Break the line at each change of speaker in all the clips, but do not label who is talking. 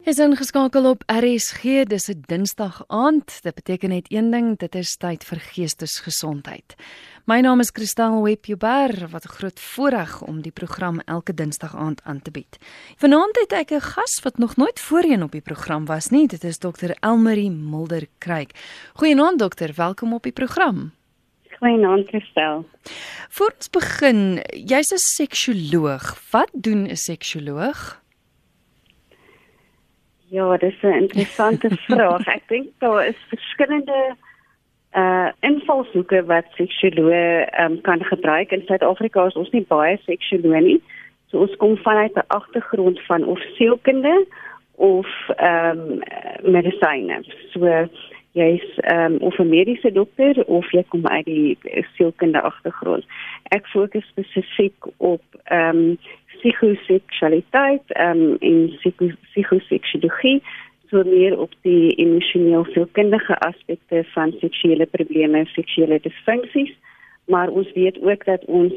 Is ingeskakel op RSG, dis 'n Dinsdag aand. Dit beteken net een ding, dit is tyd vir geestesgesondheid. My naam is Kristal Webber, wat 'n groot voorreg om die program elke Dinsdag aand aan te bied. Vanaand het ek 'n gas wat nog nooit voorheen op die program was nie. Dit is dokter Elmarie Mulder Kruik. Goeienaand dokter, welkom op die program.
Goeienaand Kristal.
Voor ons begin, jy's 'n seksioloog. Wat doen 'n seksioloog?
Ja, dis 'n interessante vraag. Ek dink daar is verskillende uh invalshoeke wat seksuoloë um, kan gebruik. In Suid-Afrika is ons nie baie seksuoloë nie. So ons kom vanuit 'n agtergrond van of sielkunde of ehm um, medisyne. So jy's ehm um, of 'n mediese dokter of jy kom uit die sielkunde agtergrond. Ek fokus spesifiek op ehm um, psigoseksualiteit um, en psigoseksuologie so meer op die emosioneel sielkundige aspekte van seksuele probleme seksuele disfunksies maar ons weet ook dat ons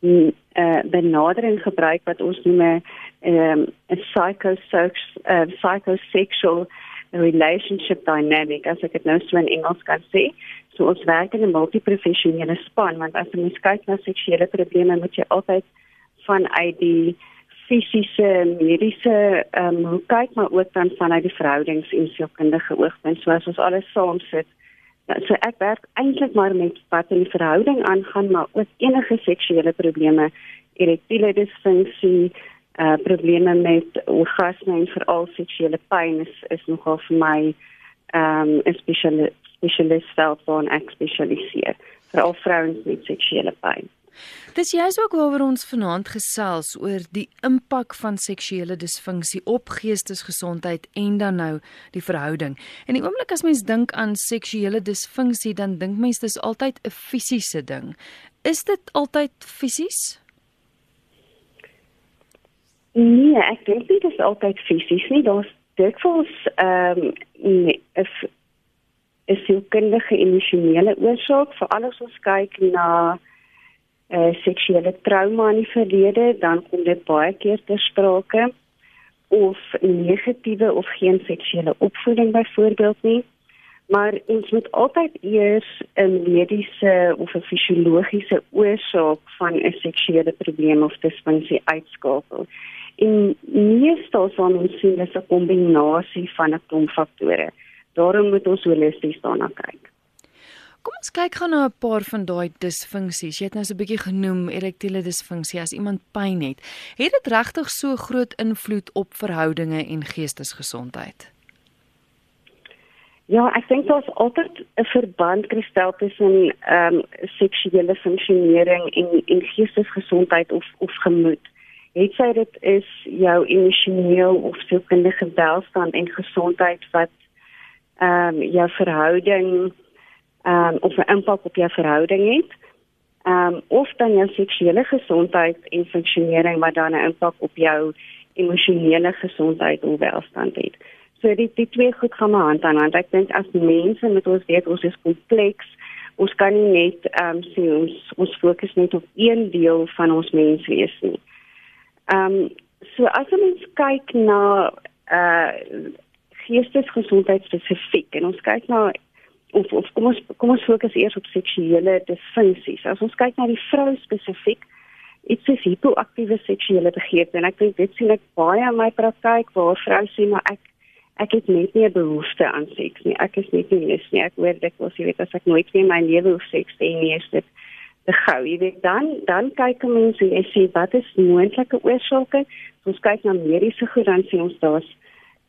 'n uh, eh, benadering gebruik wat ons noem 'n um, psychosexual uh, psychosexual relationship dynamic as ek dit nou so in Engels kan sê so ons werk in 'n multiprofessionele span want as jy kyk na seksuele probleme moet jy altyd vanuit die fisiese mediese ehm um, kyk maar ook dan vanuit die verhoudings en sielkundige oogpunt soos ons alles saam sit. So ek werk eintlik maar met wat in die verhouding aangaan maar ook enige seksuele probleme, erektiele disfunksie, uh probleme met orgasme en veral seksuele pyn is is nogal vir my ehm um, 'n spesialist spesialist veld waar ek spesialiseer vir al vrouens met seksuele pyn.
Dis juist ook waaroor ons vanaand gesels oor die impak van seksuele disfunksie op geestesgesondheid en dan nou die verhouding. En die oomblik as mens dink aan seksuele disfunksie, dan dink mens dis altyd 'n fisiese ding. Is dit altyd fisies?
Nee, ek dink dit is altyd fisies nie. Daar's dikwels ehm um, nee, 'n sielkundige emosionele oorsaak, veral as ons kyk na uh, seksuele trauma in die verlede, dan kom dit baie keer ter sprake of negatiewe of geen seksuele opvoeding byvoorbeeld nie. Maar ons moet altyd eers 'n mediese of 'n fisiologiese oorsaak van 'n seksuele probleem of disfunksie uitskakel. En meestal sal ons sien dis 'n kombinasie van 'n klomp faktore. Daarom moet ons holisties daarna kyk.
Kom ons kyk gou na 'n paar van daai disfunksies. Jy het nou so 'n bietjie genoem erektiele disfunksie as iemand pyn het. Het dit regtig so groot invloed op verhoudinge en geestesgesondheid?
Ja, ek dink daar's altyd 'n verband kristel tussen ehm um, seksuele funksionering en en geestesgesondheid of of gemoed. Het sy dit is jou emosioneel of sielkundige welstand en gesondheid wat ehm um, jou verhouding um, of 'n impak op jou verhouding het. Ehm um, of dan jou seksuele gesondheid en funksionering wat dan 'n impak op jou emosionele gesondheid en welstand het. So die die twee goed gaan maar hand aan hand. Ek dink as mense met ons weet ons is kompleks, ons kan nie net ehm um, sien ons ons fokus net op een deel van ons menswees nie. Ehm um, so as ons kyk na uh geestesgesondheid spesifiek en ons kyk na of of kom ons kom ons fokus eers op seksuele disfunksies. As ons kyk na die vrou spesifiek, dit is hipoaktiewe seksuele begeerte en ek dink dit sien ek baie in my praktyk waar vroue sê maar ek ek het net nie 'n behoefte aan seks nie. Ek is net nie lus nie. Ek hoor dit was jy weet as ek nooit meer my lewe hoef seks te hê nie, is dit gou. Jy weet dan dan kyk mense en sê wat is moontlike oorsake? Ons kyk na mediese sien ons daar's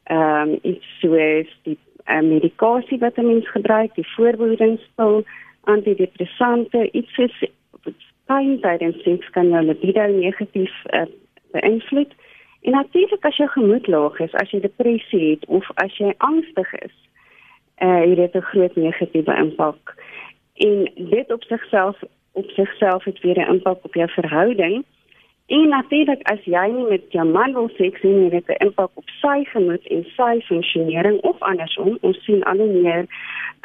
ehm um, iets soos die uh, medikasie wat 'n mens gebruik, die voorbehoedingspil, antidepressante, iets soos pyn tydens seks kan jou libido negatief uh, beïnvloed. En natuurlik as jou gemoed laag is, as jy depressie het of as jy angstig is, uh, het dit 'n groot negatiewe impak. En dit op sigself op sigself het weer 'n impak op jou verhouding. En natuurlik as jy nie met jou man wil seks hê nie, dit 'n impak op sy gemoed en sy funksionering of andersom. Ons sien al hoe meer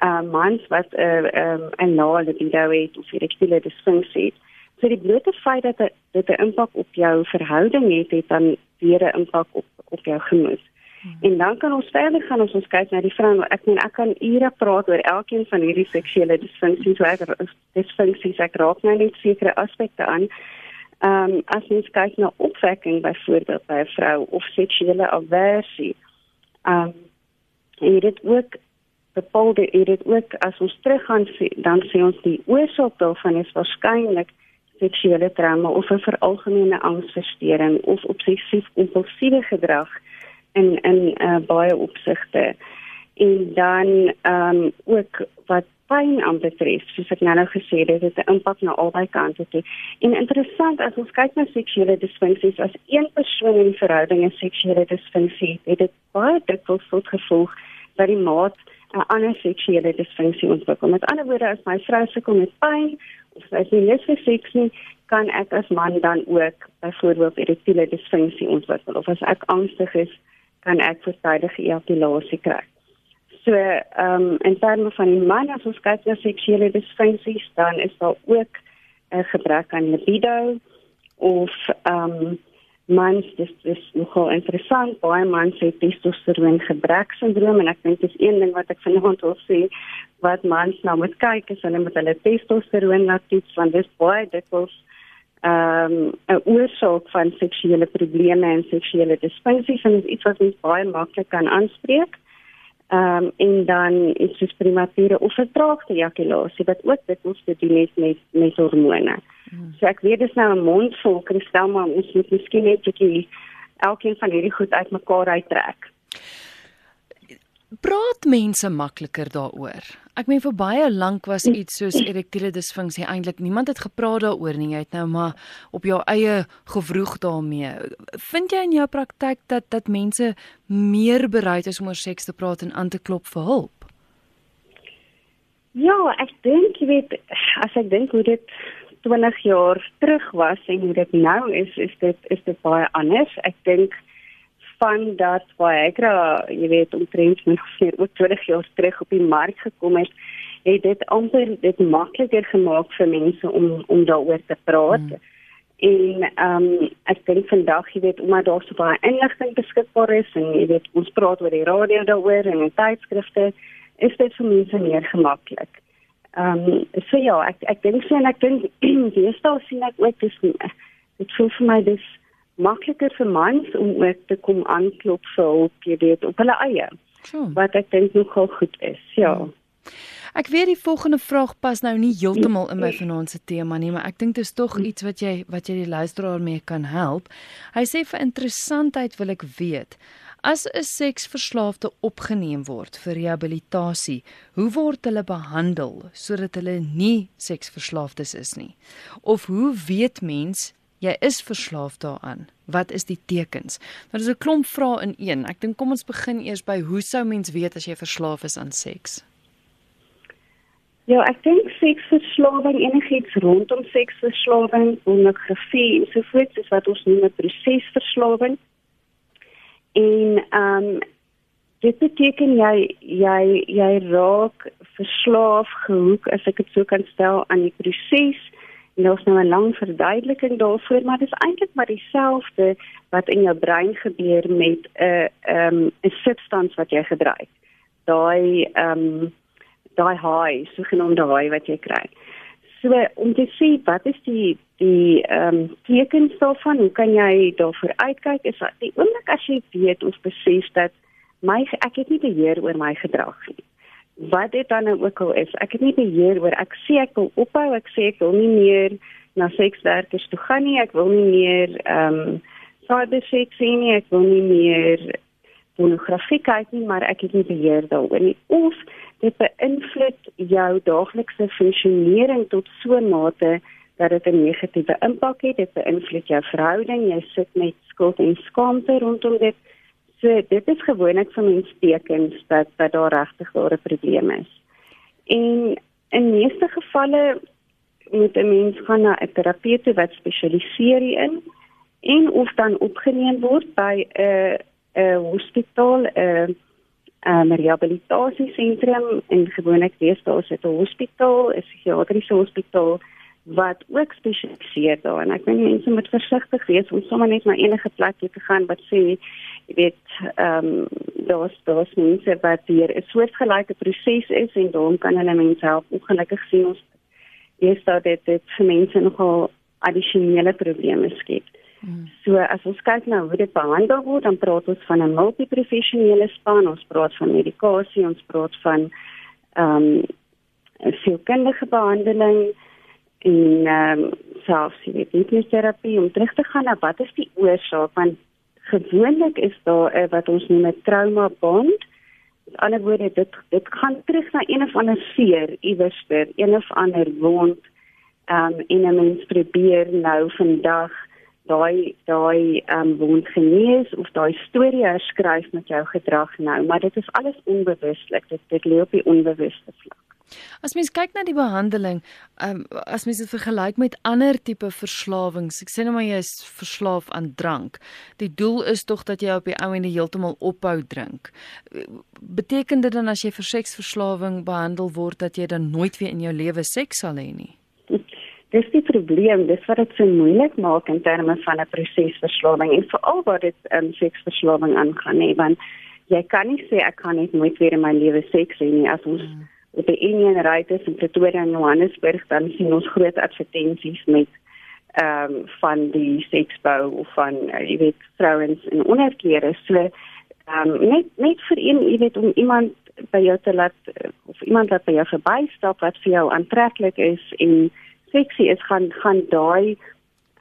uh mans wat 'n uh, um, 'n lae libido het of erektiele disfunksie. So die blote feit dat dit 'n impak op jou verhouding het, het dan weer 'n impak op op jou gemoed. Hmm. En dan kan ons verder gaan as ons kyk na die vrou. Ek meen ek kan ure praat oor elkeen van hierdie seksuele disfunksies, hoe ek disfunksies ek raak nou net sekere aspekte aan. Ehm um, as ons kyk na opwekking byvoorbeeld by 'n vrou of seksuele aversie. Ehm um, en dit ook bepaalde dit dit ook as ons teruggaan dan sê ons die oorsaak daarvan is waarskynlik seksuele trauma of 'n veralgemene angsversteuring of obsessief impulsiewe gedrag in in uh, baie opsigte. En dan ehm um, ook wat pyn aanbetref soos ek nou nou gesê het dit het 'n impak na albei kante toe. En interessant as ons kyk na seksuele disfunksies as een persoon in 'n verhouding 'n seksuele disfunksie het dit baie dikwels tot gevolg dat die maat 'n ander seksuele disfunksie ontwikkel. Met ander woorde as my vrou sukkel met pyn of sy sê net vir seks nie kan ek as man dan ook byvoorbeeld erektiele disfunksie ontwikkel. Of as ek angstig is kan ek voortydige ejakulasie kry. So, ehm um, in terme van die man as ons kyk na seksuele disfunksies, dan is daar ook 'n gebrek aan libido of ehm um, mans dis dis nogal interessant baie mans het testosteron gebrek sindroom en ek dink dis een ding wat ek vanaand wil sê wat mans nou moet kyk is hulle met hulle testosteron laat toets want dis baie dikwels ehm um, 'n oorsaak van seksuele probleme en seksuele disfunksies en dit is iets wat ons baie maklik kan aanspreek. Ehm um, en dan is dit premature of vertraagde ejakulasie wat ook dit ons te doen het met met hormone. Hmm. So ek weet dis nou 'n mond vol kristal maar ons moet miskien net 'n bietjie elkeen van hierdie goed uitmekaar uittrek
praat mense makliker daaroor. Ek meen vir baie lank was iets soos erektiele disfunksie eintlik niemand het gepraat daaroor nie. Jy het nou maar op jou eie gewroeg daarmee. Vind jy in jou praktyk dat dat mense meer bereid is om oor seks te praat en aan te klop vir hulp?
Ja, ek dink jy weet as ek dink hoe dit 20 jaar terug was en hoe dit nou is, is dit is dit baie anders. Ek dink van dat Viagra, jy weet, omtrent nog vir oor 20 jaar terug op die mark gekom het, het dit amper dit makliker gemaak vir mense om om daaroor te praat. Hmm. En ehm um, ek dink vandag, jy weet, omdat daar so baie inligting beskikbaar is en jy weet, ons praat oor die radio daaroor en in tydskrifte, is dit vir mense meer gemaklik. Ehm um, so ja, ek ek dink so en ek dink staan sien ek ook dis dit voel vir my dis makliker vir mans om ook te kom aanklop vir hulp, jy weet, op hulle eie. So. Wat ek dink nogal goed is. Ja. Hmm.
Ek weet die volgende vraag pas nou nie heeltemal in my vanaand se tema nie, maar ek dink dit is tog iets wat jy wat jy die luisteraar mee kan help. Hy sê vir interessantheid wil ek weet, as 'n seksverslaafde opgeneem word vir rehabilitasie, hoe word hulle behandel sodat hulle nie seksverslaafdes is nie? Of hoe weet mens jy is verslaaf daaraan. Wat is die tekens? Want dit is 'n klomp vrae in een. Ek dink kom ons begin eers by hoe sou mens weet as jy verslaaf is aan seks?
Ja, ek dink seksverslawing enigiets rondom seksverslawing, pornografie en so voort, is wat ons noem 'n prosesverslawing. En ehm um, dit beteken jy jy jy raak verslaaf gehoek as ek dit so kan stel aan die proses En daar's nou 'n lang verduideliking daarvoor, maar dit is eintlik maar dieselfde wat in jou brein gebeur met 'n ehm 'n substans wat jy gebruik. Daai ehm um, daai high, sogenaamde high wat jy kry. So om te sê wat is die die ehm um, tekens daarvan? Hoe kan jy daarvoor uitkyk? Is die oomblik as jy weet of besef dat my ek het nie beheer oor my gedrag nie wat dit dan nou ook al is. Ek het nie beheer oor ek sê ek wil ophou, ek sê ek wil nie meer na sekswerkers toe gaan nie, ek wil nie meer ehm um, cyberseks sien nie, ek wil nie meer pornografie kyk nie, maar ek het nie beheer daaroor nie. Of dit beïnvloed jou daaglikse funksionering tot so 'n mate dat dit 'n negatiewe impak het. Dit beïnvloed jou verhouding, jy sit met skuld en skaamte rondom dit. So dit is gewoonlik vir mense tekens dat dat daar regtig 'n probleem is. En in meeste gevalle moet 'n mens gaan na 'n terapeut wat spesialiseer hierin en of dan opgeneem word by 'n 'n hospitaal, 'n 'n rehabilitasiesentrum en gewoonlik wees daar is 'n hospitaal, 'n psigiatriese hospitaal wat ook spesialiseer daarin. Ek dink mense moet versigtig wees om sommer net na enige plek toe te gaan wat sê jy weet ehm um, daar's daar's mense wat hier 'n soortgelyke proses is en daarom kan hulle mense help. Ongelukkig sien ons eers dat dit dit vir mense nogal addisionele probleme skep. Hmm. So as ons kyk na hoe dit behandel word, dan praat ons van 'n multiprofessionele span, ons praat van medikasie, ons praat van ehm um, sielkundige behandeling en ehm um, selfs jy weet hipnoterapie om terug te gaan na wat is die oorsaak? Want gewoonlik is daar uh, wat ons noem 'n trauma bond. Met ander woorde dit dit gaan terug na een of ander seer iewers ter een of ander wond. Ehm um, en 'n mens probeer nou vandag daai daai ehm um, wond genees of daai storie herskryf met jou gedrag nou maar dit is alles onbewuslik. Dit dit lê op die onbewuste vlak
As mens kyk na die behandeling, um, as mens dit vergelyk met ander tipe verslawings, ek sê nou maar jy is verslaaf aan drank. Die doel is tog dat jy op die ou en heeltemal ophou drink. Beteken dit dan as jy vir seksverslawing behandel word dat jy dan nooit weer in jou lewe seks sal hê nie?
Dis die probleem, dis wat dit so moeilik maak in terme van 'n prosesverslawing en veral wat dit um, seksverslawing aangaan, nee, want jy kan nie sê ek kan net nooit weer in my lewe seks hê nie as ons hmm op die Indian Riders in Pretoria en Johannesburg dan sien ons groot advertensies met ehm um, van die seksbou of van uh, jy weet vrouens in onderklere. So ehm um, net net vir een jy weet om iemand by jou te laat of iemand wat by jou verbystap wat vir jou aantreklik is en seksie is gaan gaan daai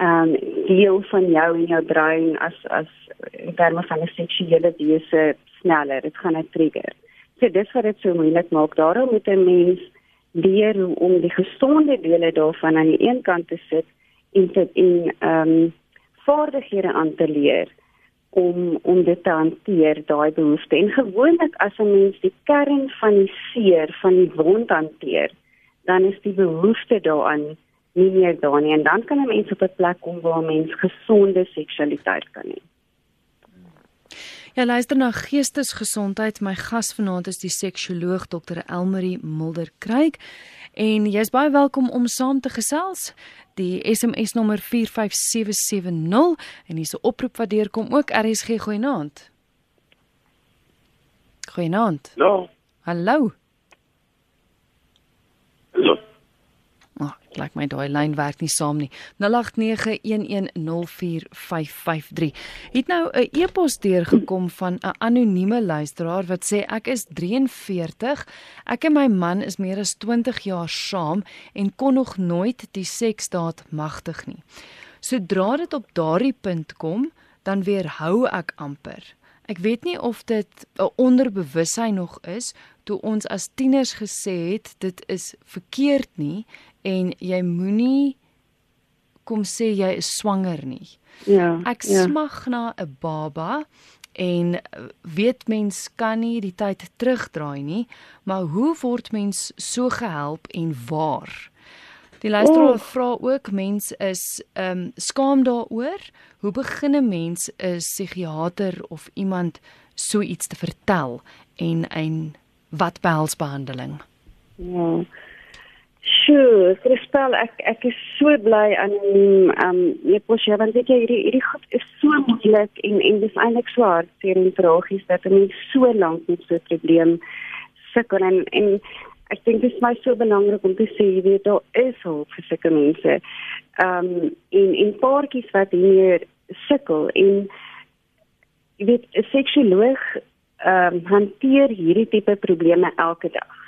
ehm um, deel van jou in jou brein as as in terme van 'n seksuele wese sneller. Dit gaan 'n trigger So dis wat dit so moeilik maak. Daarom moet 'n mens leer om die gesonde dele daarvan aan die een kant te sit en te in ehm um, vaardighede aan te leer om om dit te hanteer daai behoefte. En gewoonlik as 'n mens die kern van die seer van die wond hanteer, dan is die behoefte daaraan nie meer daar nie en dan kan 'n mens op 'n plek kom waar 'n mens gesonde seksualiteit kan hê.
Ja, luister na Geestesgesondheid. My gas vanaand is die seksuoloog Dr. Elmarie Mulder Kruik en jy's baie welkom om saam te gesels. Die SMS nommer 45770 en hier's 'n oproep wat deurkom ook RSG goeienaand. Goeienaand.
Hallo.
Hallo. Lyk my daai lyn werk nie saam nie. 0891104553. Het nou 'n e-pos deurgekom van 'n anonieme luisteraar wat sê ek is 43. Ek en my man is meer as 20 jaar saam en kon nog nooit die seksdaad magtig nie. Sodra dit op daardie punt kom, dan weerhou ek amper. Ek weet nie of dit 'n onderbewussyn nog is toe ons as tieners gesê het dit is verkeerd nie en jy moenie kom sê jy is swanger nie.
Ja.
Ek
ja.
smag na 'n baba en weet mens kan nie die tyd terugdraai nie, maar hoe word mens so gehelp en waar? Die luisteraar oh. vra ook mens is ehm um, skaam daaroor. Hoe begin 'n mens 'n psigiater of iemand so iets te vertel en en wat behels behandeling?
Ja. Sjoe, Kristal, ek ek is so bly aan ehm um, jy pos jy want jy hierdie hierdie goed is so moeilik en en dis eintlik swaar vir en tragies dat mense so lank met so 'n probleem sukkel en en ek dink dit is my so belangrik om te sê weet daar is hulp vir sulke mense. Ehm um, en en paartjies wat hier sukkel en jy weet 'n seksuoloog ehm um, hanteer hierdie tipe probleme elke dag.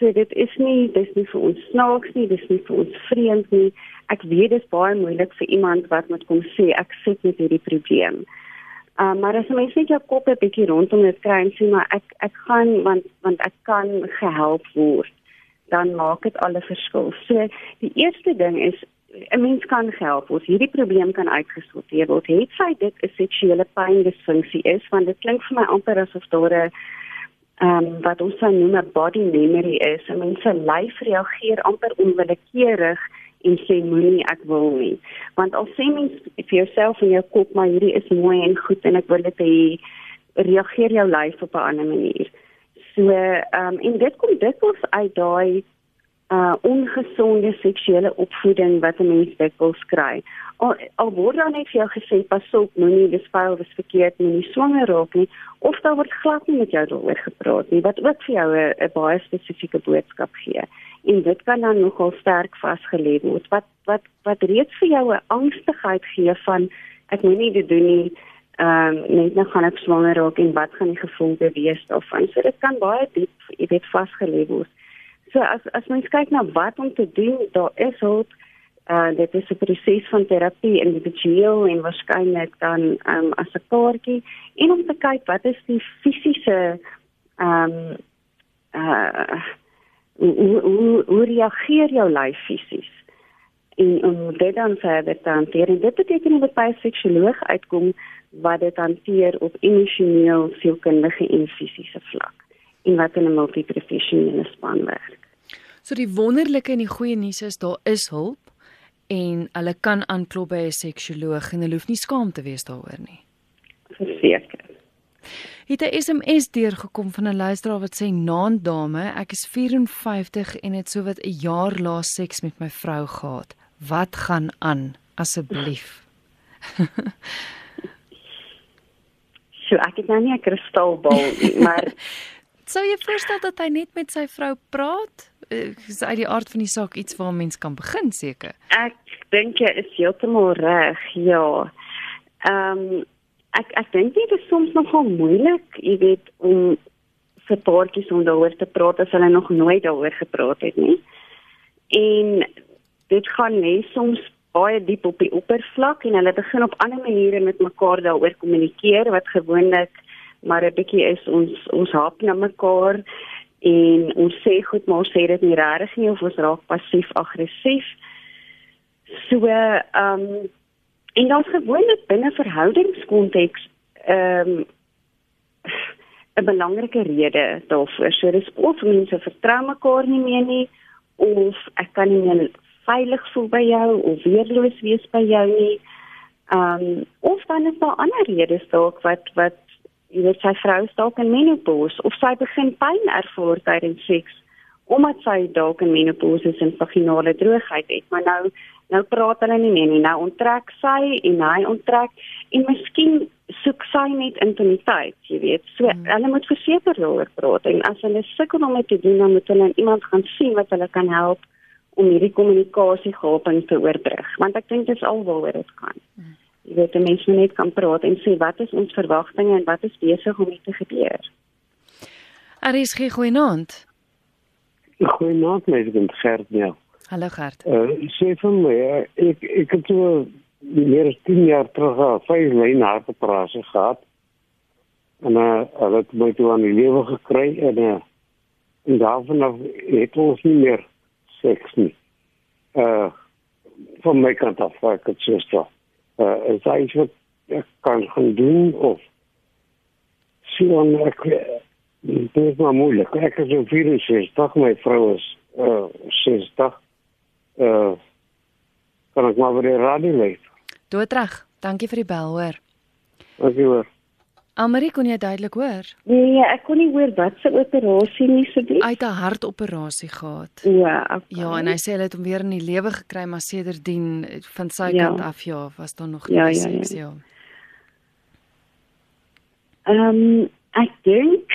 So dit is nie dis nie vir ons snaaks nie, dis nie vir ons vreemd nie. Ek weet dit is baie moeilik vir iemand wat moet kom sê ek sit met hierdie probleem. Uh, maar as mens net jou kop 'n bietjie rondom dit kry en sê maar ek ek gaan want want ek kan gehelp word, dan maak dit al 'n verskil. So die eerste ding is 'n mens kan help. Ons hierdie probleem kan uitgesorteer word. Het sy dit 'n seksuele pyndifunksie is want dit klink vir my amper asof daar 'n ehm um, wat ons sou noem 'n body memory is. I mean, se lyf reageer amper onwillekeurig en sê moenie ek wil nie. Want al sê mens vir jouself in jou kop maar hierdie is mooi en goed en ek wil dit hê, reageer jou lyf op 'n ander manier. So ehm um, en dit kom dikwels uit daai uh ongesonde seksuele opvoeding wat 'n mens dikwels kry. Al, al word dan net vir jou gesê pas op, moenie dis fout, dis verkeerd, moenie swanger raak nie of daar word glad nie met jou daaroor gepraat nie wat ook vir jou 'n baie spesifieke boodskap gee. En dit kan dan nogal sterk vasgelê word wat wat wat reeds vir jou 'n angstigheid gee van ek moenie dit doen nie. Ehm um, net nou gaan ek swanger raak en wat gaan die gevolge wees daarvan? So dit kan baie diep, jy weet, vasgelê word. So as as mens kyk na wat om te doen, daar is hulp. Uh dit is 'n proses van terapie individueel en waarskynlik dan um, as 'n kaartjie en om te kyk wat is die fisiese ehm um, uh hoe hoe hoe reageer jou lyf fisies? En om dit dan verder te hanteer, en dit beteken dat by 'n seksuoloog uitkom wat dit hanteer op emosioneel, sielkundige en fisiese vlak en wat in 'n multiprofessionele span werk.
So die wonderlike en die goeie nuus is daar is hulp en hulle kan aanklop by 'n seksuoloog en hulle hoef nie skaam te wees daaroor nie.
Verseker.
Het 'n SMS deurgekom van 'n luisteraar wat sê: "Naand dame, ek is 54 en het sowat 'n jaar laas seks met my vrou gehad. Wat gaan aan asseblief?"
so ek het nou nie 'n kristalbal nie, maar
Sou jy voorstel dat hy net met sy vrou praat? Eh, is uit die aard van die saak iets waar mens kan begin seker.
Ek dink jy is heeltemal reg. Ja. Ehm um, ek ek dink dit is soms nogal moeilik, jy weet, om vir paartjies om daaroor te praat as hulle nog nooit daaroor gepraat het nie. En dit gaan net soms baie diep op die oppervlak en hulle begin op ander maniere met mekaar daaroor kommunikeer wat gewoonlik maar 'n bietjie is ons ons hap na mekaar en ons sê goed maar ons sê dit nie regtig nie of ons raak passief aggressief. So ehm um, en dan gewoonlik binne verhoudingskonteks ehm um, 'n belangrike rede daarvoor. So dis of mense vertrou mekaar nie meer nie of ek kan nie meer veilig voel by jou of weerloos wees by jou nie. Ehm um, of dan is daar ander redes dalk wat wat jy weet sy vrou is dalk in menopause of sy begin pyn ervaar tydens seks omdat sy dalk in menopause is en vaginale droogheid het. Maar nou nou praat hulle nie meer nie. Nou onttrek sy en hy onttrek en miskien soek sy net intimiteit jy weet. So hmm. hulle moet verseker daaroor praat en as hulle sukkel om dit te doen dan moet hulle iemand gaan sien wat hulle kan help om hierdie kommunikasie gaping te oorbrug. Want ek dink dit is alwaaroor dit gaan. Hmm jy weet mense net kan praat en sê wat is ons verwagtinge en wat is besig om te gebeur.
Aries gee goeienaand.
Goeienaand, my naam is Gert Nel.
Hallo Gert.
Uh, sê van my, uh, ek ek het toe meer as 10 jaar terug al vyf lyn hartoperasie gehad. En uh, het my toe aan die lewe gekry en uh, en daarvan af het ons nie meer seks nie. Uh van my kant af, ek het so stel uh, is daar iets wat ek kan gaan doen of? Sien ek dit is maar moeilik. Ek is so 64 my vrou is uh, 60 uh, kan ek maar weer radio leef
doodreg. Dankie vir die bel hoor.
Dankie hoor
Almarie kon jy duidelik hoor?
Nee, ek kon nie hoor wat se operasie nie so dit.
Uit 'n hartoperasie gehad.
Ja, okay.
Ja, en hy sê hy het hom weer in die lewe gekry, maar sedertdien van sy ja. kant af ja, was daar nog ja, nie ja, seks ja.
Ehm um, ek dink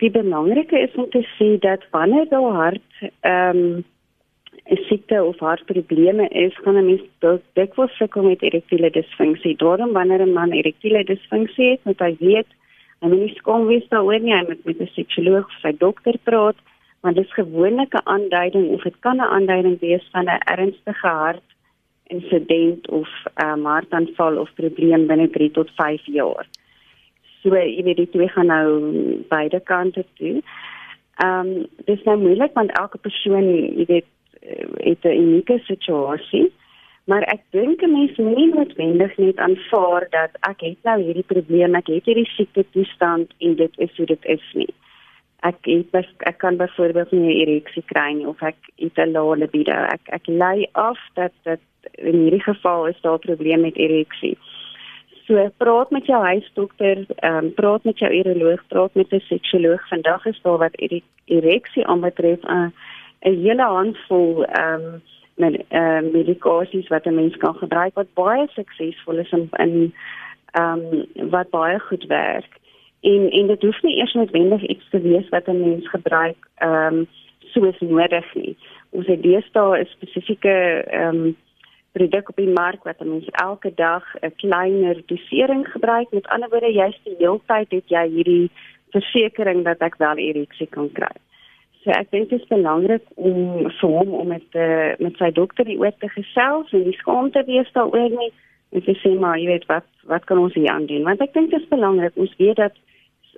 die belangrike is om te sê dat wanneer daar hart ehm um, 'n siekte of hartprobleme is, gaan 'n mens dikwels sukkel met erektiele disfunksie. Daarom wanneer 'n man erektiele disfunksie het, moet hy weet hy moet nie skaam wees daaroor nie, hy moet met 'n seksuoloog of sy dokter praat, want dit is gewoonlik 'n aanduiding of dit kan 'n aanduiding wees van 'n ernstige hart insident of 'n um, hartaanval of probleem binne 3 tot 5 jaar. So jy weet die twee gaan nou beide kante toe. Ehm um, dis nou moeilik want elke persoon, jy weet het 'n unieke situasie. Maar ek dink 'n mens moet nie noodwendig net aanvaar dat ek het nou hierdie probleem, ek het hierdie siekte toestand en dit is hoe dit is nie. Ek het ek kan byvoorbeeld nie 'n ereksie kry nie of ek het 'n lae libido. Ek ek lei af dat dit in hierdie geval is daar 'n probleem met ereksie. So praat met jou huisdokter, ehm um, praat met jou uroloog, praat met 'n seksuoloog. Vandag is daar wat ereksie aanbetref 'n uh, 'n hele handvol ehm um, met uh, medikasies wat 'n mens kan gebruik wat baie suksesvol is in in ehm um, wat baie goed werk. En en dit hoef nie eers noodwendig iets te wees wat 'n mens gebruik ehm um, soos nodig nie. Ons het deesdae 'n spesifieke ehm um, produk op die mark wat ons elke dag 'n kleiner dosering gebruik. Met ander woorde, jy's die hele tyd het jy hierdie versekering dat ek wel ereksie kan kry. So ek dink dit is belangrik om vir hom om met uh, met sy dokter die oor te gesels en die skaamte wees daaroor nie te sê maar jy weet wat wat kan ons hier aan doen? Want ek dink dit is belangrik ons weet dat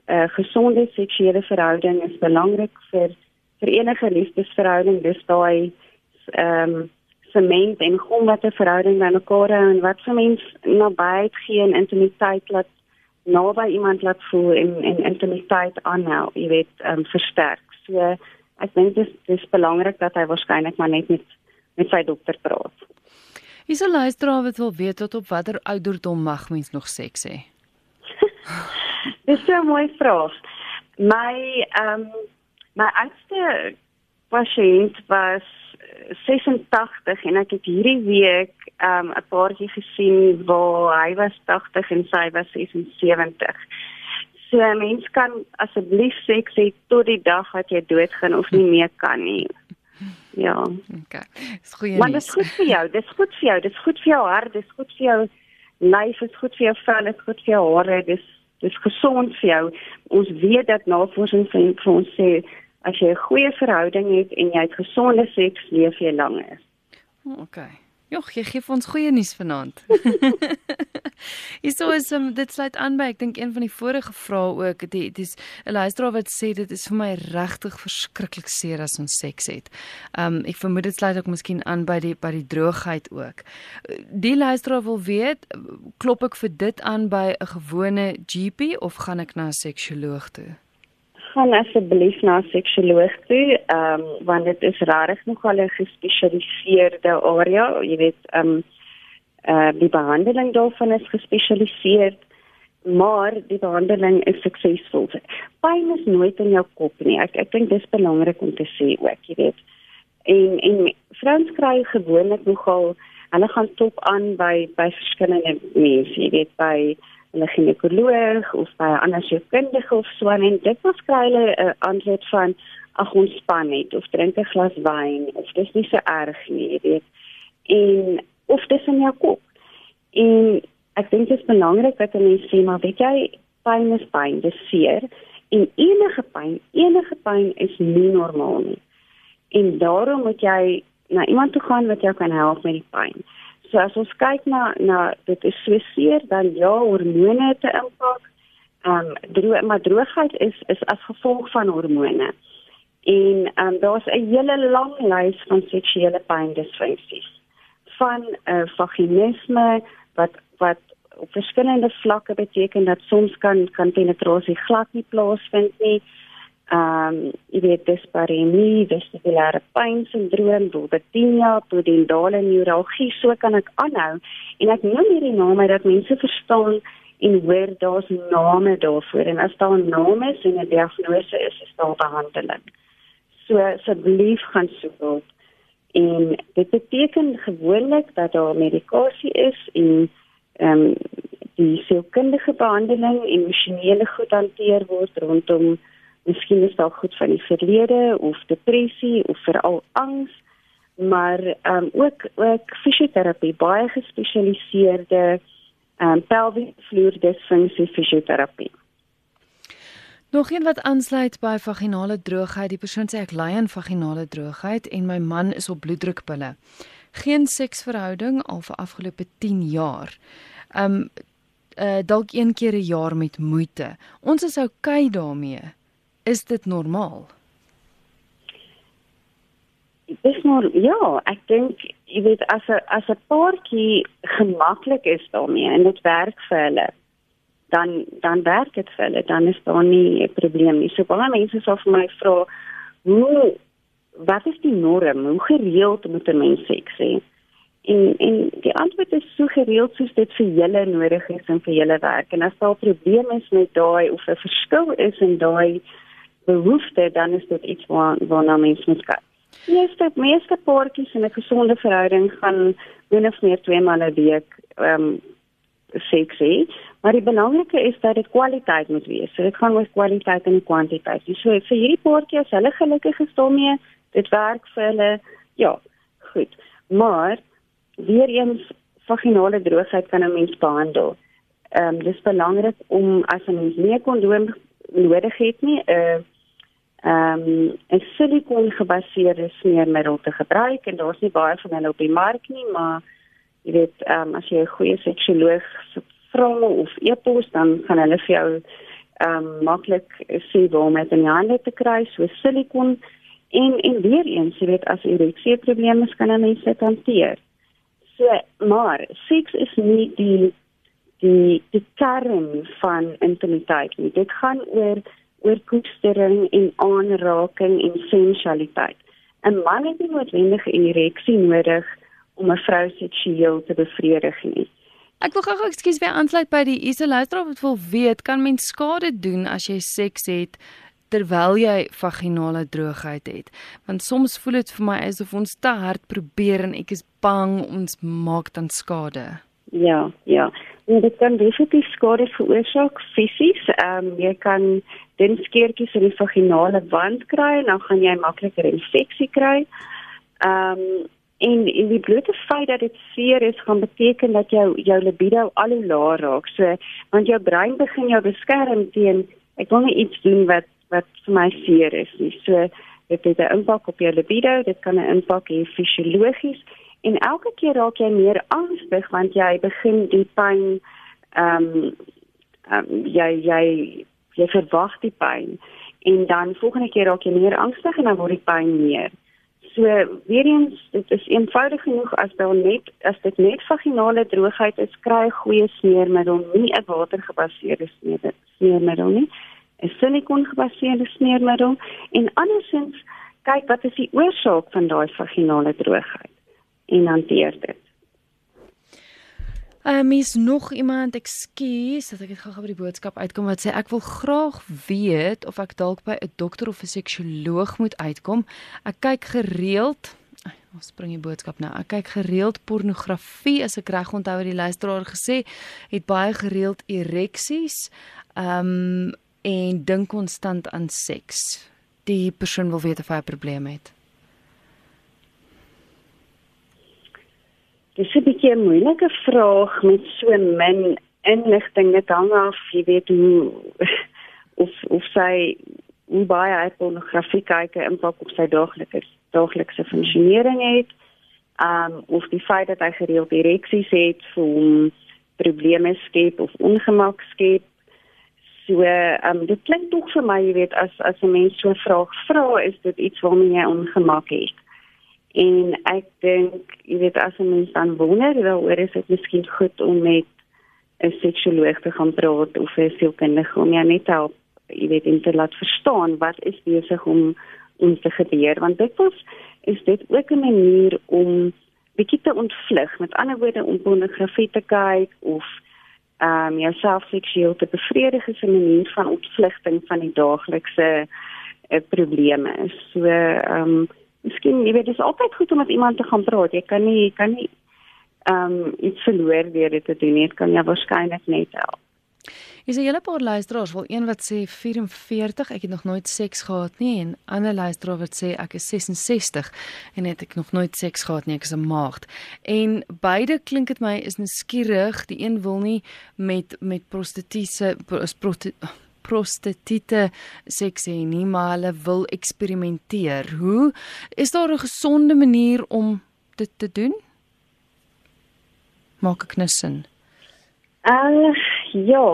'n uh, gesonde seksuele verhouding is belangrik vir vir enige liefdesverhouding. Dis daai ehm um, sement en hoe wat 'n verhouding met mekaar hou en wat vir mens nabyheid gee en intimiteit laat naby iemand laat voel en en intimiteit aanhou, jy weet, ehm um, versterk. So ek dink dit is belangrik dat hy waarskynlik maar net met met sy dokter praat.
Is 'n luisteraar wat wil weet tot op watter ouderdom mag mens nog seks hê?
Dis so 'n mooi vraag. My ehm um, my oudste pasiënt was 86 en ek het hierdie week ehm um, 'n paartjie gesien waar hy was 80 en sy was 76. So 'n mens kan asseblief seks hê tot die dag wat jy doodgaan of nie meer kan nie. Ja.
Okay. Dis goeie.
Maar dit is goed vir jou. Dit is goed vir jou. Dit is goed vir jou hart. Dit is goed vir jou lyf. Dit is goed vir jou vel. Dit is goed vir jou hare. Dit is dit is gesond vir jou. Ons weet dat navorsing vir ons sê as jy 'n goeie verhouding het en jy het gesonde seks, leef jy langer.
Okay. Jogg, jy gee vir ons goeie nuus vanaand. Hierso is um, dit sluit aan by ek dink een van die vorige vrae ook dit dis 'n luisteraar wat sê dit is vir my regtig verskriklik seer as ons seks het. Um ek vermoed dit sluit ook miskien aan by die by die droogheid ook. Die luisteraar wil weet, klop ek vir dit aan by 'n gewone GP of gaan ek na 'n seksuoloog toe?
Gaan asseblief na 'n seksuoloog toe, ehm um, want dit is regtig nogal 'n gespesialiseerde area, jy weet, ehm um, eh uh, die behandeling daarvan is gespesialiseer, maar die behandeling is suksesvol. Pyn is nooit in jou kop nie. Ek ek dink dis belangrik om te sê ook, jy weet. En en vrouens kry gewoonlik nogal hulle gaan top aan by by verskillende mense, jy weet, by hulle ginekoloog of by 'n ander sielkundige of so en dit was kry hulle 'n uh, antwoord van ag ons span net of drink 'n glas wyn of dis nie so erg nie, jy weet. En of dis in jou kop. En ek dink dit is belangrik dat mense sê maar weet jy, pyn is pyn, dis seer en enige pyn, enige pyn is nie normaal nie. En daarom moet jy na iemand toe gaan wat jou kan help met die pyn. So as ons kyk na na dit is so seer dan ja hormone te impak. Ehm um, droog maar droogheid is is as gevolg van hormone. En ehm um, daar's 'n hele lang lys van seksuele pyndiensfunksies. Van 'n uh, eh, vaginisme wat wat op verskillende vlakke beteken dat soms kan kan penetrasie glad nie plaasvind nie ehm um, jy weet disparemie, vestibulêre pynsindroom, bulbatinia, pudendale neuralgie, so kan ek aanhou en ek noem hierdie name dat mense verstaan en hoor daar's name daarvoor en as daar 'n naam is en 'n diagnose is, is daar behandeling. So asseblief gaan soek hulp. En dit beteken gewoonlik dat daar medikasie is en ehm um, die sielkundige behandeling en emosionele goed hanteer word rondom Miskien is dit goed van die verlede of depressie of veral angs, maar ehm um, ook ook fisioterapie, baie gespesialiseerde ehm um, pelviesvloer disfunksie fisioterapie.
Nog een wat aansluit by vaginale droogheid. Die persoon sê ek ly aan vaginale droogheid en my man is op bloeddrukpille. Geen seksverhouding al vir afgelope 10 jaar. Um uh dalk een keer 'n jaar met moeite. Ons is oukei daarmee is dit normaal?
Dis maar ja, ek dink jy weet as 'n as 'n paartjie gemaklik is daarmee en dit werk vir hulle, dan dan werk dit vir hulle, dan is daar nie 'n probleem nie. So baie mense sal vir my vra, "Hoe wat is die norm? Hoe gereeld moet 'n mens seks hê?" En en die antwoord is so gereeld soos dit vir julle nodig is en vir julle werk. En as daar probleme is met daai of 'n verskil is in daai behoefte dan is dit iets waar waarna mens moet kyk. Meeste meeste paartjies in 'n gesonde verhouding gaan min of meer twee maande 'n week ehm um, seks hê, maar die belangrike is dat dit kwaliteit moet wees. So dit gaan oor kwaliteit en kwantiteit. So vir hierdie paartjie as hulle gelukkig is daarmee, dit werk vir hulle. Ja, goed. Maar weer eens vaginale droogheid kan 'n mens behandel. Ehm um, dis belangrik om as 'n mens nie kondoom nodig het nie, 'n uh, ehm um, 'n silikoon gebaseerde smeermiddel te gebruik en daar's nie baie van hulle op die mark nie, maar jy weet ehm um, as jy 'n goeie seksuoloog vra of e-pos dan kan hulle vir jou ehm um, maklik sê waar om dit in die hande te kry, so silikoon en en weer eens, jy weet as ereksie probleme kan 'n mens dit hanteer. So, maar seks is nie die die die kern van intimiteit nie. Dit gaan oor oor koestering en aanraking en sensualiteit. 'n Man het nie noodwendig 'n ereksie nodig om 'n vrou seksueel te bevredig nie.
Ek wil gou ekskuus weer aansluit by die isolator wat wil weet kan mens skade doen as jy seks het terwyl jy vaginale droogheid het want soms voel dit vir my asof ons te hard probeer en ek is bang ons maak dan skade.
Ja, ja. En dit kan definitief skade veroorsaak fisies. Ehm um, jy kan dun skeertjies in die vaginale wand kry en dan gaan jy makliker infeksie kry. Ehm um, en in die blote feit dat dit seer is, gaan beteken dat jou jou libido al hoe laer raak. So want jou brein begin jou beskerm teen ek wil nie iets doen wat wat vir my seer is nie. So dit het 'n impak op jou libido, dit kan 'n impak hê fisiologies en elke keer raak jy meer angstig want jy begin die pyn ehm um, um, jy jy jy verwag die pyn en dan volgende keer raak jy meer angstig en dan word die pyn meer. So weer eens dit is eenvoudig genoeg as daar net as dit net vaginale droogheid is, kry goeie smeermiddel, nie 'n watergebaseerde smeermiddel nie. 'n Silikoon gebaseerde smeermiddel en andersins kyk wat is die oorsaak van daai vaginale droogheid en hanteer dit.
Ehm um, is nog iemand ekskuus dat ek dit gou-gou by die boodskap uitkom wat sê ek wil graag weet of ek dalk by 'n dokter of 'n seksuoloog moet uitkom. Ek kyk gereeld Ons spring die boodskap nou. Ek kyk gereeld pornografie as ek reg onthou het die luisteraar gesê het baie gereeld ereksies. Ehm um, en dink konstant aan seks. Die persoon wil weet of hy 'n probleem het.
Dis 'n bietjie 'n moeilike vraag met so min inligting. Dit hang af, jy weet hoe of of sy hoe baie hy pornografie kyk en impak op sy daaglikse daaglikse funksionering het. Um of die feit dat hy gereeld ereksies het, vir probleme skep of ongemak skep. So, um dit klink tog vir my, jy weet, as as 'n mens so 'n vraag vra, is dit iets waarmee jy ongemak het. En ek dink, jy weet as 'n mens dan wonder, daaroor is dit miskien goed om met 'n seksuoloog te gaan praat of 'n sielkundige om jou net te help, jy weet, om te laat verstaan wat is besig om om te gebeur, want dit was is dit ook 'n manier om bietjie te ontvlug, met ander woorde om pornografie te kyk of ehm um, jouself seksueel te bevredig is 'n manier van ontvlugting van die daaglikse uh, probleme. So ehm um, miskien jy weet dis altyd goed om met iemand te gaan praat. Jy kan nie jy kan nie ehm um, iets verloor deur dit te doen nie. Dit kan jou waarskynlik net help.
Is 'n hele paar luisteraars wil een wat sê 44, ek het nog nooit seks gehad nie en ander luisteraar wat sê ek is 66 en het ek nog nooit seks gehad nie, ek is 'n maagd. En beide klink dit my is nuuskierig. Die een wil nie met met prostitusie prostitusie prostatiete seks hê nie, maar hulle wil eksperimenteer. Hoe is daar 'n gesonde manier om dit te doen? Maak ek nou sin?
Uh, ja,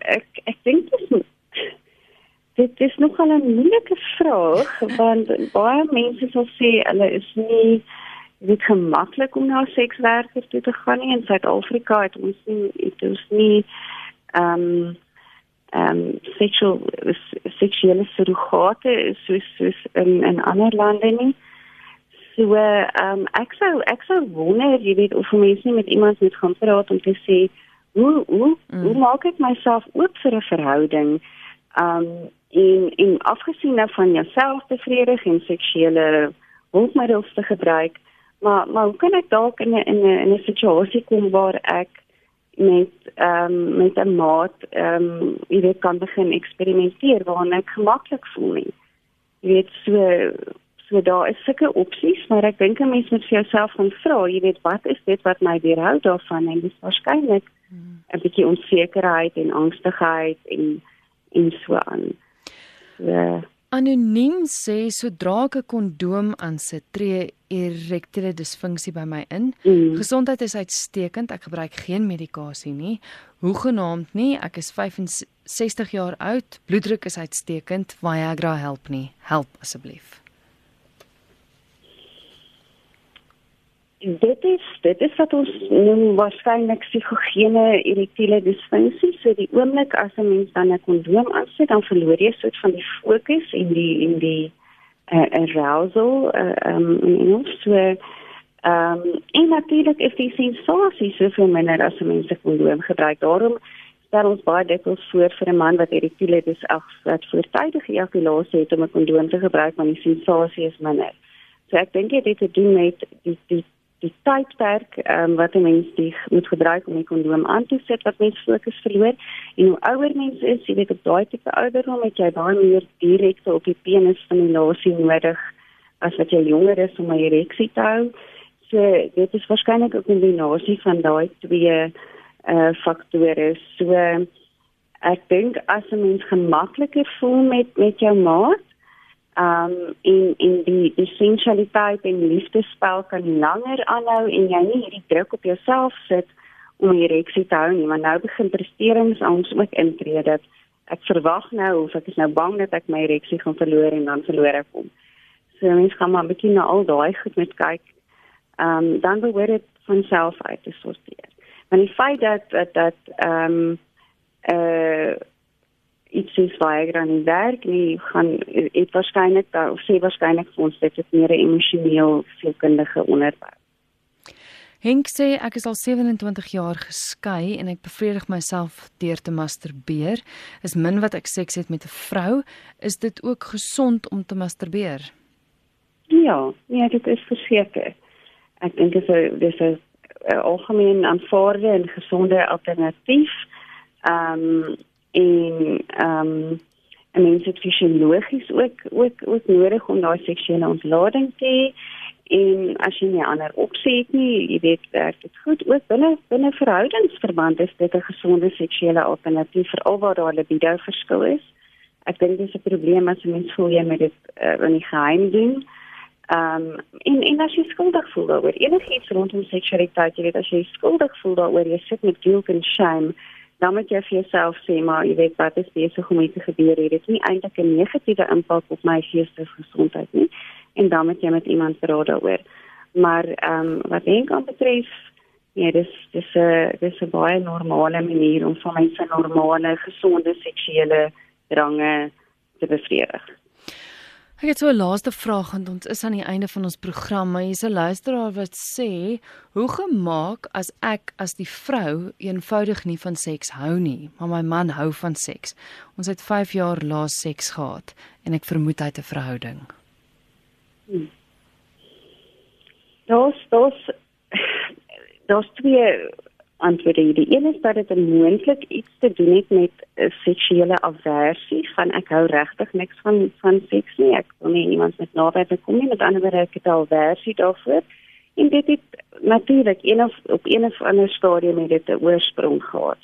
ek ek dink dit is dit is nog 'n moeilike vraag want baie mense sal sê hulle is nie dit gemaklik om na sekswerkers toe te gaan nie in Suid-Afrika het ons nie het ons nie ehm um, ehm um, seksueel seksuele surrogate soos soos in in ander lande nie. So ehm um, ek sou ek sou wonder jy weet of mense nie met iemand moet gaan praat om te sê hoe hoe mm. hoe maak ek myself oop vir 'n verhouding? Ehm um, in in afgesien nou van jouself tevredig en seksuele hulpmiddels te gebruik. Maar maar hoe kan ek dalk in 'n in 'n 'n situasie kom waar ek met ehm um, met 'n maat ehm um, jy weet kan begin eksperimenteer waar ek gemaklik voel nie. Jy weet so so daar is sulke opsies, maar ek dink 'n mens moet vir jouself gaan vra, jy weet wat is dit wat my weerhou daarvan en dis waarskynlik hmm. 'n bietjie onsekerheid en angstigheid en en so aan.
So, Anoniem sê sodra ek 'n kondoom aansit, tree erektiele disfunksie by my in. Mm. Gesondheid is uitstekend. Ek gebruik geen medikasie nie. Hoegenaamd nie. Ek is 65 jaar oud. Bloeddruk is uitstekend. Viagra help nie. Help asseblief.
Dit is dit is wat ons noem waarskynlik psigogene erektiele disfunksie. So die oomblik as 'n mens dan 'n kondoom aansit, dan verloor jy soort van die fokus en die en die uh, arousal uh, um in ons so ehm um, en natuurlik is die sensasie soveel minder as 'n mens 'n kondoom gebruik. Daarom stel ons baie dikwels voor vir 'n man wat erektiele dis ag wat voortydige ejakulasie het om 'n kondoom te gebruik, want die sensasie is minder. So ek dink dit het te doen met die die die tydperk um, wat 'n mens die moet gebruik om 'n kondoom aan te sit wat mens fokus verloor en hoe ouer mens is, jy weet op daai tipe ouderdom het jy baie meer direkte op die penis stimulasie nodig as wat jy jonger is om 'n ereksie te hou. So dit is waarskynlik 'n kombinasie van daai twee uh faktore. So ek dink as 'n mens gemakliker voel met met jou maat um in in die essentialiteit en liefdespel kan langer aanhou en jy nie hierdie druk op jouself sit om hier eksie te hou nie maar nou begin presteringsangs ook intree dat ek verwag nou of ek is nou bang dat ek my ereksie gaan verloor en dan verloor ek hom. So mens gaan maar 'n bietjie na al daai goed met kyk. Um dan behoort dit van self uit te sorteer. Want die feit dat dat dat um uh iets soos Viagra nie werk nie, gaan dit waarskynlik daar of sê waarskynlik vir ons dit is meer 'n emosioneel sielkundige onderwerp.
Henk sê ek is al 27 jaar geskei en ek bevredig myself deur te masturbeer. Is min wat ek seks het met 'n vrou, is dit ook gesond om te masturbeer?
Ja, nee, dit is verseker. Ek dink dit is dis 'n algemeen aanvaarde en gesonde alternatief. Ehm um, en ehm um, en mens het fisiologies ook ook ook nodig om daai seksuele ontlading te hê en as jy nie ander opsie het nie, jy weet werk dit goed ook binne binne verhoudingsverband is dit 'n gesonde seksuele alternatief veral waar daar libido verskil is. Ek dink dis 'n probleem as 'n mens voel jy met dit uh, in die geheim doen. Ehm um, en en as jy skuldig voel daaroor enigiets rondom seksualiteit, jy weet as jy skuldig voel daaroor, jy sit met guilt and shame dan moet jy vir jouself sê maar jy weet wat is besig om te gebeur? Hier dit is nie eintlik 'n negatiewe impak op my geestelike gesondheid nie. En dan moet jy met iemand praat daaroor. Maar ehm um, wat dink aan betref ja dis dis 'n dis 'n baie normale manier om van mense normale gesonde seksuele drange te bevredig
Ek het so 'n laaste vraag en ons is aan die einde van ons program. Maar hier's 'n luisteraar wat sê, "Hoe gemaak as ek as die vrou eenvoudig nie van seks hou nie, maar my man hou van seks. Ons het 5 jaar laas seks gehad en ek vermoed hy het 'n verhouding."
Hmm. Daar's daar's daar's twee antwoorde hier. Die een is dat dit moontlik iets te doen het met 'n seksuele aversie van ek hou regtig niks van van seks nie. Ek wil nie iemand met naweek kom nie met ander woorde ek het aversie daarvoor. En dit het natuurlik een of op een of ander stadium met dit 'n oorsprong gehad.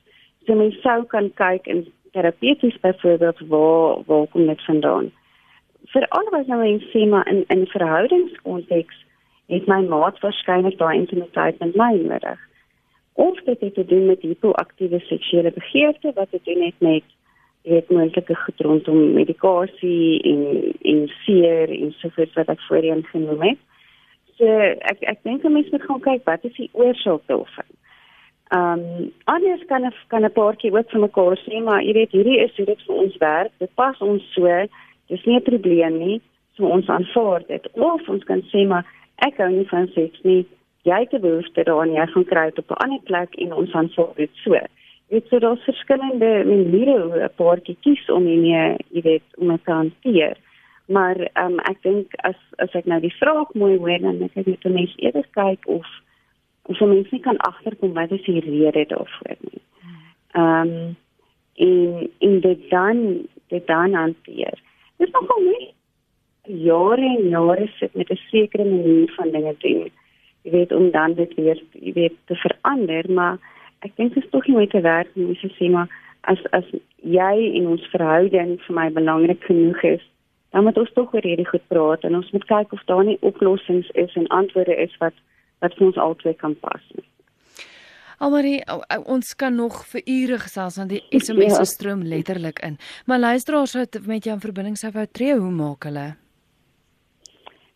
So mens sou kan kyk in terapeuties byvoorbeeld waar waar kom dit vandaan. Vir alhoewel nou mens sê maar in in verhoudingskonteks het my maat waarskynlik daai intimiteit met my nodig of dit het te doen met hipoaktiewe seksuele begeerte wat dit doen het met weet moontlike goed rondom medikasie en en seer en sovoorts wat ek voorheen genoem het. So ek ek dink 'n mens moet gaan kyk wat is die oorsaak daarvan. Ehm um, anders kan ek kan 'n paartjie ook vir mekaar sê maar jy weet hierdie is hoe dit vir ons werk. Dit pas ons so. Dis nie 'n probleem nie. So ons aanvaar dit. Of ons kan sê maar ek hou nie van seks nie jy het 'n behoefte daaraan jy gaan kry dit op 'n ander plek en ons sou dit so. Dit so daar's verskillende maniere hoe 'n paartjie kies om nie, jy weet, om dit te hanteer. Maar ehm um, ek dink as as ek nou die vraag mooi hoor dan dink ek net mense eerder kyk of of mense nie kan agterkom wat is die rede daarvoor nie. Ehm um, en in dit dan dit dan hanteer. Dit is nogal nie jare en jare sit met 'n sekere manier van dinge doen. Jy weet om dan dit weer jy weet te verander, maar ek dink dit is tog nie moeite werd nie, mens sê maar as as jy en ons verhouding vir my belangrik genoeg is, dan moet ons tog oor hierdie goed praat en ons moet kyk of daar nie oplossings is en antwoorde is wat wat vir ons albei kan pas nie.
Almarie, ons kan nog vir ure gesels want die SMS ja. stroom letterlik in. Maar luisteraars wat met jou in verbinding sou wou tree, hoe maak hulle?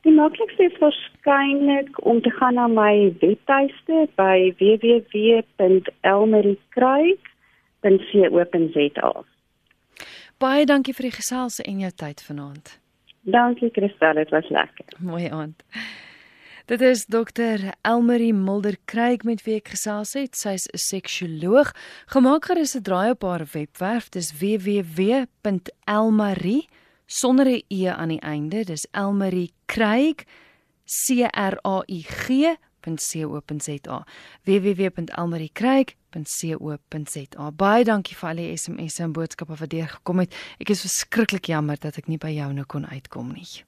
Die maklikste is waarskynlik om te gaan na my webtuiste by www.elmariekruik.co.za.
Baie dankie vir die gesels en jou tyd vanaand.
Dankie Christel, dit was lekker.
Mooi aand. Dit is dokter Elmarie Mulder Kruik met wie ek gesels het. Sy's 'n seksuoloog. Gemaak gerus 'n draai op haar webwerf. Dis www.elmarie sonder 'n e aan die einde. Dis Elmarie Kruik C R A I G .co.za www.elmariekruik.co.za Baie dankie vir al die SMS'e en boodskappe wat deurgekom het. Ek is verskriklik jammer dat ek nie by jou nou kon uitkom nie.